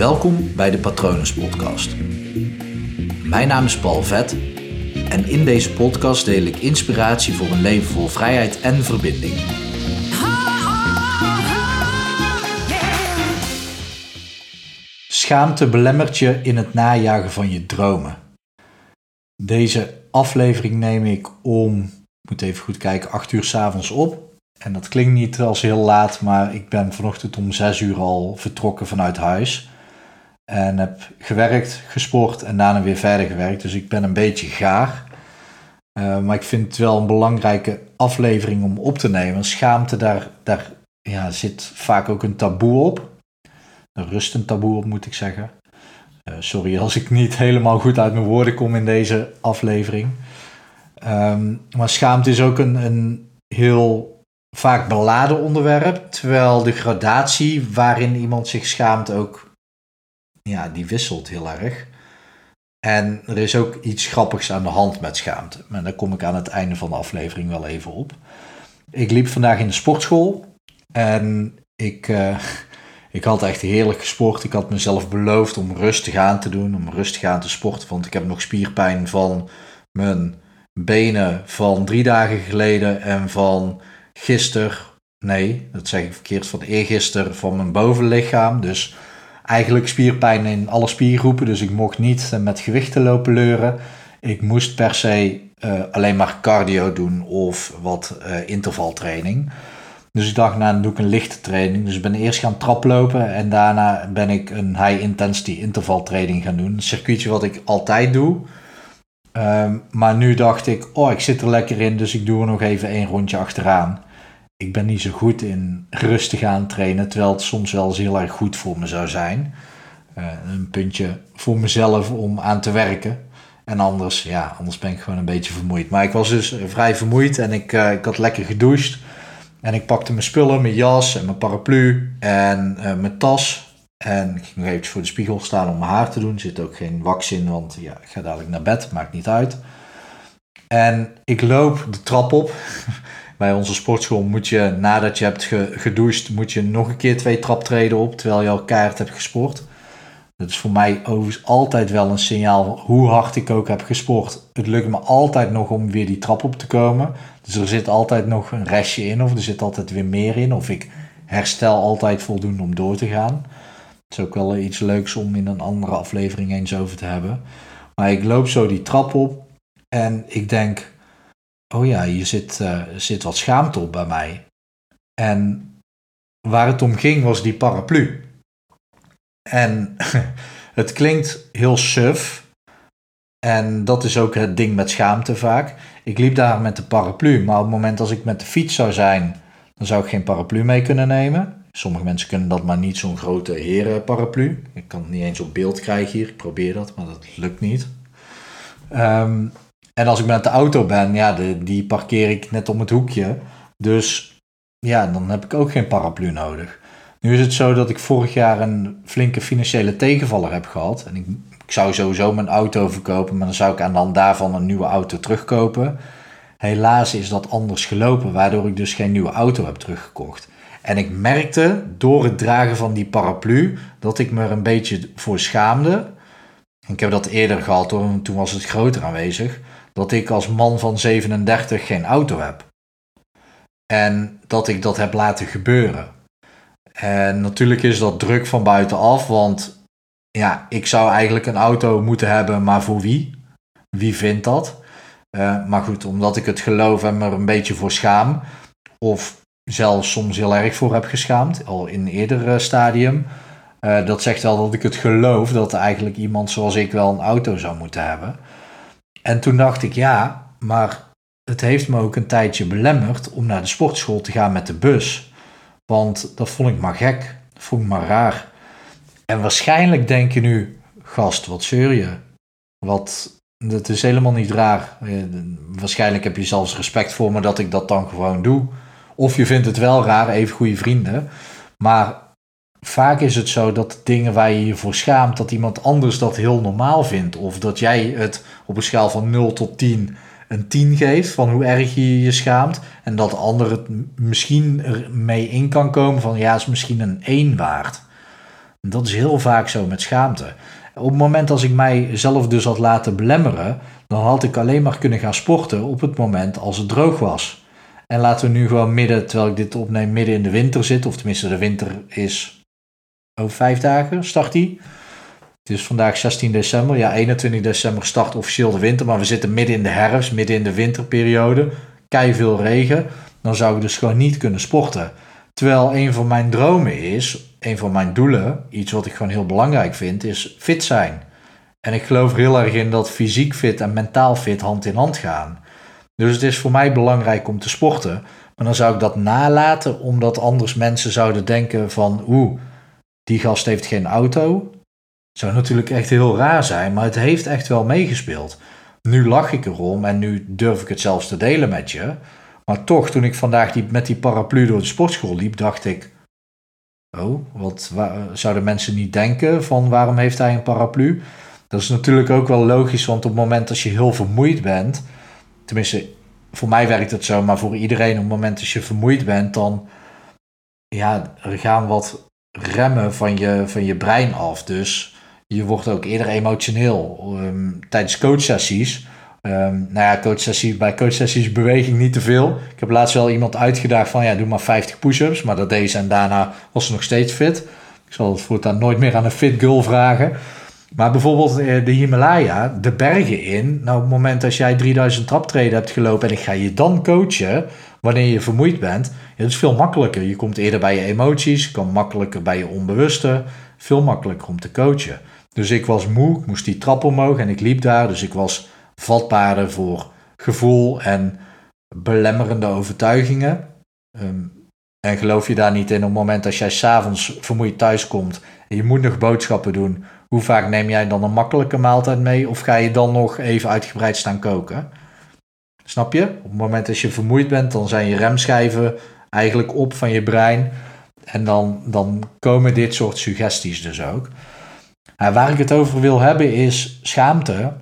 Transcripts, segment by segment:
Welkom bij de Patronus Podcast. Mijn naam is Paul Vet en in deze podcast deel ik inspiratie voor een leven vol vrijheid en verbinding. Schaamte belemmert je in het najagen van je dromen. Deze aflevering neem ik om, moet even goed kijken, 8 uur s avonds op. En dat klinkt niet als heel laat, maar ik ben vanochtend om 6 uur al vertrokken vanuit huis. En heb gewerkt, gesport en daarna weer verder gewerkt. Dus ik ben een beetje gaar. Uh, maar ik vind het wel een belangrijke aflevering om op te nemen. Schaamte, daar, daar ja, zit vaak ook een taboe op. Er rust een taboe op, moet ik zeggen. Uh, sorry als ik niet helemaal goed uit mijn woorden kom in deze aflevering. Um, maar schaamte is ook een, een heel vaak beladen onderwerp. Terwijl de gradatie waarin iemand zich schaamt ook ja, die wisselt heel erg. En er is ook iets grappigs aan de hand met schaamte. Maar daar kom ik aan het einde van de aflevering wel even op. Ik liep vandaag in de sportschool en ik, uh, ik had echt heerlijk gesport. Ik had mezelf beloofd om rustig aan te doen, om rustig aan te sporten. Want ik heb nog spierpijn van mijn benen van drie dagen geleden en van gisteren, nee, dat zeg ik verkeerd, van eergisteren van mijn bovenlichaam. Dus eigenlijk spierpijn in alle spiergroepen. Dus ik mocht niet met gewichten lopen leuren. Ik moest per se uh, alleen maar cardio doen of wat uh, intervaltraining. Dus ik dacht, nou dan doe ik een lichte training. Dus ik ben eerst gaan traplopen en daarna ben ik een high intensity intervaltraining gaan doen. Een circuitje wat ik altijd doe. Um, maar nu dacht ik, oh ik zit er lekker in, dus ik doe er nog even één rondje achteraan ik ben niet zo goed in rustig aan trainen, terwijl het soms wel eens heel erg goed voor me zou zijn. Uh, een puntje voor mezelf om aan te werken. En anders, ja, anders ben ik gewoon een beetje vermoeid. Maar ik was dus vrij vermoeid en ik, uh, ik had lekker gedoucht. En ik pakte mijn spullen, mijn jas en mijn paraplu en mijn tas. En ik ging nog even voor de spiegel staan om mijn haar te doen. Er zit ook geen wax in, want ja, ik ga dadelijk naar bed, maakt niet uit. En ik loop de trap op. bij onze sportschool moet je, nadat je hebt gedoucht, moet je nog een keer twee traptreden op, terwijl je al keihard hebt gesport. Dat is voor mij overigens altijd wel een signaal, hoe hard ik ook heb gesport. Het lukt me altijd nog om weer die trap op te komen. Dus er zit altijd nog een restje in, of er zit altijd weer meer in, of ik herstel altijd voldoende om door te gaan. Het is ook wel iets leuks om in een andere aflevering eens over te hebben. Maar ik loop zo die trap op en ik denk, oh ja, hier zit, uh, zit wat schaamte op bij mij. En waar het om ging was die paraplu. En het klinkt heel suf. En dat is ook het ding met schaamte vaak. Ik liep daar met de paraplu, maar op het moment als ik met de fiets zou zijn, dan zou ik geen paraplu mee kunnen nemen. Sommige mensen kunnen dat, maar niet zo'n grote herenparaplu. Ik kan het niet eens op beeld krijgen hier. Ik probeer dat, maar dat lukt niet. Um, en als ik met de auto ben, ja, die parkeer ik net om het hoekje. Dus ja, dan heb ik ook geen paraplu nodig. Nu is het zo dat ik vorig jaar een flinke financiële tegenvaller heb gehad. En ik, ik zou sowieso mijn auto verkopen, maar dan zou ik aan de daarvan een nieuwe auto terugkopen. Helaas is dat anders gelopen, waardoor ik dus geen nieuwe auto heb teruggekocht. En ik merkte door het dragen van die paraplu dat ik me er een beetje voor schaamde. Ik heb dat eerder gehad hoor, toen was het groter aanwezig dat ik als man van 37 geen auto heb. En dat ik dat heb laten gebeuren. En natuurlijk is dat druk van buitenaf, want ja, ik zou eigenlijk een auto moeten hebben, maar voor wie? Wie vindt dat? Uh, maar goed, omdat ik het geloof en me er een beetje voor schaam, of zelfs soms heel erg voor heb geschaamd, al in een eerder stadium, uh, dat zegt wel dat ik het geloof dat eigenlijk iemand zoals ik wel een auto zou moeten hebben. En toen dacht ik, ja, maar het heeft me ook een tijdje belemmerd om naar de sportschool te gaan met de bus. Want dat vond ik maar gek, dat vond ik maar raar. En waarschijnlijk denk je nu, gast, wat zeur je? Wat, dat is helemaal niet raar. Eh, waarschijnlijk heb je zelfs respect voor me dat ik dat dan gewoon doe. Of je vindt het wel raar, even goede vrienden. Maar vaak is het zo dat dingen waar je je voor schaamt, dat iemand anders dat heel normaal vindt. Of dat jij het op een schaal van 0 tot 10 een 10 geeft van hoe erg je je schaamt. En dat de ander het misschien ermee in kan komen van ja, is misschien een 1 waard. Dat is heel vaak zo met schaamte. Op het moment als ik mijzelf dus had laten belemmeren, dan had ik alleen maar kunnen gaan sporten op het moment als het droog was. En laten we nu gewoon midden, terwijl ik dit opneem, midden in de winter zitten. Of tenminste, de winter is over vijf dagen, start die. Het is vandaag 16 december. Ja, 21 december start officieel de winter. Maar we zitten midden in de herfst, midden in de winterperiode. Kei veel regen. Dan zou ik dus gewoon niet kunnen sporten. Terwijl een van mijn dromen is, een van mijn doelen, iets wat ik gewoon heel belangrijk vind, is fit zijn. En ik geloof heel erg in dat fysiek fit en mentaal fit hand in hand gaan. Dus het is voor mij belangrijk om te sporten. Maar dan zou ik dat nalaten, omdat anders mensen zouden denken van, oeh, die gast heeft geen auto. Zou natuurlijk echt heel raar zijn, maar het heeft echt wel meegespeeld. Nu lach ik erom en nu durf ik het zelfs te delen met je. Maar toch, toen ik vandaag die, met die paraplu door de sportschool liep, dacht ik: Oh, wat zouden mensen niet denken van waarom heeft hij een paraplu? Dat is natuurlijk ook wel logisch, want op het moment dat je heel vermoeid bent, tenminste, voor mij werkt het zo, maar voor iedereen, op het moment dat je vermoeid bent, dan ja, er gaan wat remmen van je, van je brein af. Dus je wordt ook eerder emotioneel. Um, tijdens coachsessies Um, nou ja, coachsessie, bij coachsessies beweeg ik niet te veel. Ik heb laatst wel iemand uitgedaagd van ja, doe maar 50 push-ups. Maar dat deed ze en daarna was ze nog steeds fit. Ik zal het voortaan nooit meer aan een fit girl vragen. Maar bijvoorbeeld eh, de Himalaya, de bergen in. Nou, op het moment dat jij 3000 traptreden hebt gelopen en ik ga je dan coachen, wanneer je vermoeid bent, dat is veel makkelijker. Je komt eerder bij je emoties, je komt makkelijker bij je onbewuste. Veel makkelijker om te coachen. Dus ik was moe, ik moest die trap omhoog en ik liep daar. Dus ik was vatbaarder voor gevoel en belemmerende overtuigingen. Ehm, en geloof je daar niet in op het moment dat jij s'avonds vermoeid thuis komt en je moet nog boodschappen doen, hoe vaak neem jij dan een makkelijke maaltijd mee of ga je dan nog even uitgebreid staan koken? Snap je? Op het moment dat je vermoeid bent, dan zijn je remschijven eigenlijk op van je brein. En dan, dan komen dit soort suggesties dus ook. En waar ik het over wil hebben is schaamte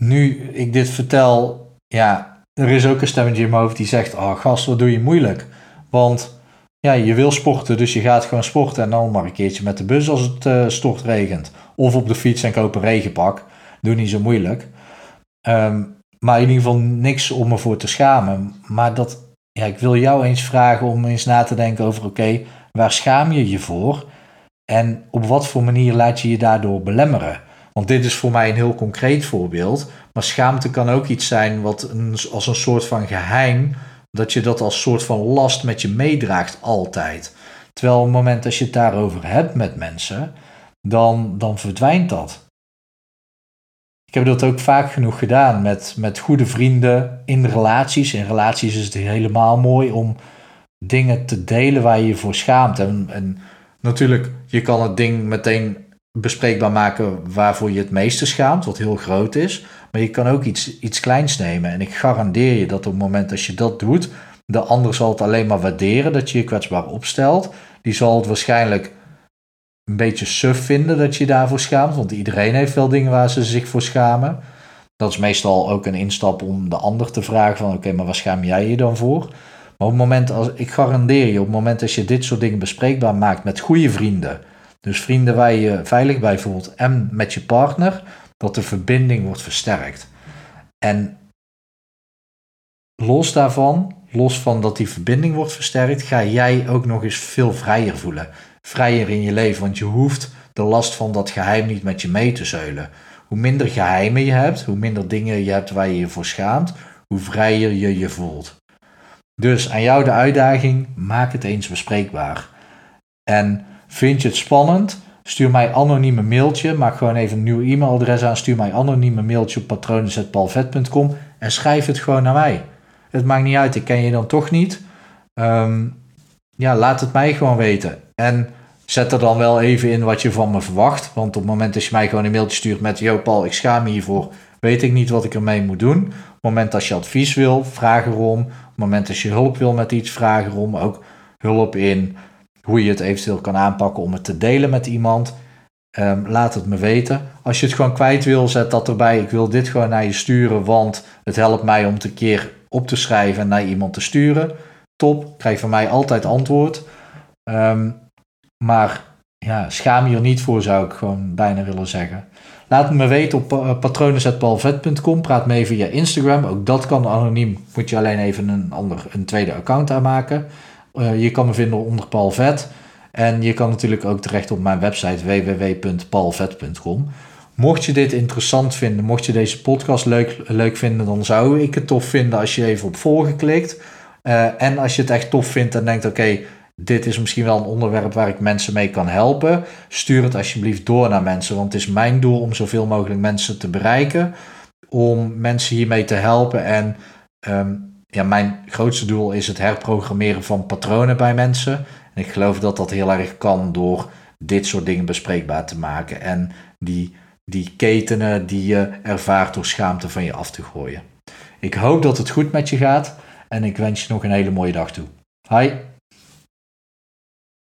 nu ik dit vertel, ja, er is ook een stemmetje in mijn hoofd die zegt: Oh, gast, wat doe je moeilijk? Want ja, je wil sporten, dus je gaat gewoon sporten en dan maar een keertje met de bus als het uh, stort regent. Of op de fiets en koop een regenpak. Doe niet zo moeilijk. Ehm, maar in ieder geval niks om me voor te schamen. Maar dat, ja, ik wil jou eens vragen om eens na te denken over: oké, waar schaam je je voor? En op wat voor manier laat je je daardoor belemmeren? Want dit is voor mij een heel concreet voorbeeld. Maar schaamte kan ook iets zijn wat een, als een soort van geheim, dat je dat als soort van last met je meedraagt altijd. Terwijl op het moment dat je het daarover hebt met mensen, dan, dan verdwijnt dat. Ik heb dat ook vaak genoeg gedaan met, met goede vrienden in relaties. In relaties is het helemaal mooi om dingen te delen waar je je voor schaamt. En, en natuurlijk, je kan het ding meteen bespreekbaar maken waarvoor je het meeste schaamt, wat heel groot is. Maar je kan ook iets, iets kleins nemen. En ik garandeer je dat op het moment dat je dat doet, de ander zal het alleen maar waarderen dat je je kwetsbaar opstelt. Die zal het waarschijnlijk een beetje suf vinden dat je daarvoor schaamt, want iedereen heeft wel dingen waar ze zich voor schamen. Dat is meestal ook een instap om de ander te vragen van oké, maar waar schaam jij je dan voor? Maar op het moment als ik garandeer je, op het moment dat je dit soort dingen bespreekbaar maakt met goede vrienden, dus vrienden waar je je veilig bij voelt en met je partner, dat de verbinding wordt versterkt. En los daarvan, los van dat die verbinding wordt versterkt, ga jij ook nog eens veel vrijer voelen. Vrijer in je leven, want je hoeft de last van dat geheim niet met je mee te zeulen. Hoe minder geheimen je hebt, hoe minder dingen je hebt waar je je voor schaamt, hoe vrijer je je voelt. Dus aan jou de uitdaging, maak het eens bespreekbaar. En Vind je het spannend? Stuur mij anoniem mailtje. Maak gewoon even een nieuw e-mailadres aan. Stuur mij anoniem mailtje op patronen.palvet.com en schrijf het gewoon naar mij. Het maakt niet uit, ik ken je dan toch niet. Ehm, ja, laat het mij gewoon weten. En zet er dan wel even in wat je van me verwacht. Want op het moment dat je mij gewoon een mailtje stuurt met... Yo Paul, ik schaam me hiervoor. Weet ik niet wat ik ermee moet doen. Op het moment dat je advies wil, vraag erom. Op het moment dat je hulp wil met iets, vraag erom. Ook hulp in hoe je het eventueel kan aanpakken om het te delen met iemand. Ehm, laat het me weten. Als je het gewoon kwijt wil, zet dat erbij. Ik wil dit gewoon naar je sturen, want het helpt mij om het een keer op te schrijven en naar iemand te sturen. Top, krijg van mij altijd antwoord. Ehm, maar ja, schaam je er niet voor, zou ik gewoon bijna willen zeggen. Laat me weten op uh, patronen.paulvet.com. Praat mee via Instagram. Ook dat kan anoniem. Moet je alleen even een, ander, een tweede account aanmaken. Uh, je kan me vinden onder Paul Vet. En je kan natuurlijk ook terecht op mijn website www.paulvet.com. Mocht je dit interessant vinden, mocht je deze podcast leuk, leuk vinden, dan zou ik het tof vinden als je even op volgen klikt. Uh, en als je het echt tof vindt en denkt: oké, dit is misschien wel een onderwerp waar ik mensen mee kan helpen. Stuur het alsjeblieft door naar mensen, want het is mijn doel om zoveel mogelijk mensen te bereiken. Om mensen hiermee te helpen. En um, ja, mijn grootste doel is het herprogrammeren van patronen bij mensen. En ik geloof dat dat heel erg kan door dit soort dingen bespreekbaar te maken. En die, die ketenen die je ervaart door schaamte van je af te gooien. Ik hoop dat het goed met je gaat en ik wens je nog een hele mooie dag toe. Hi!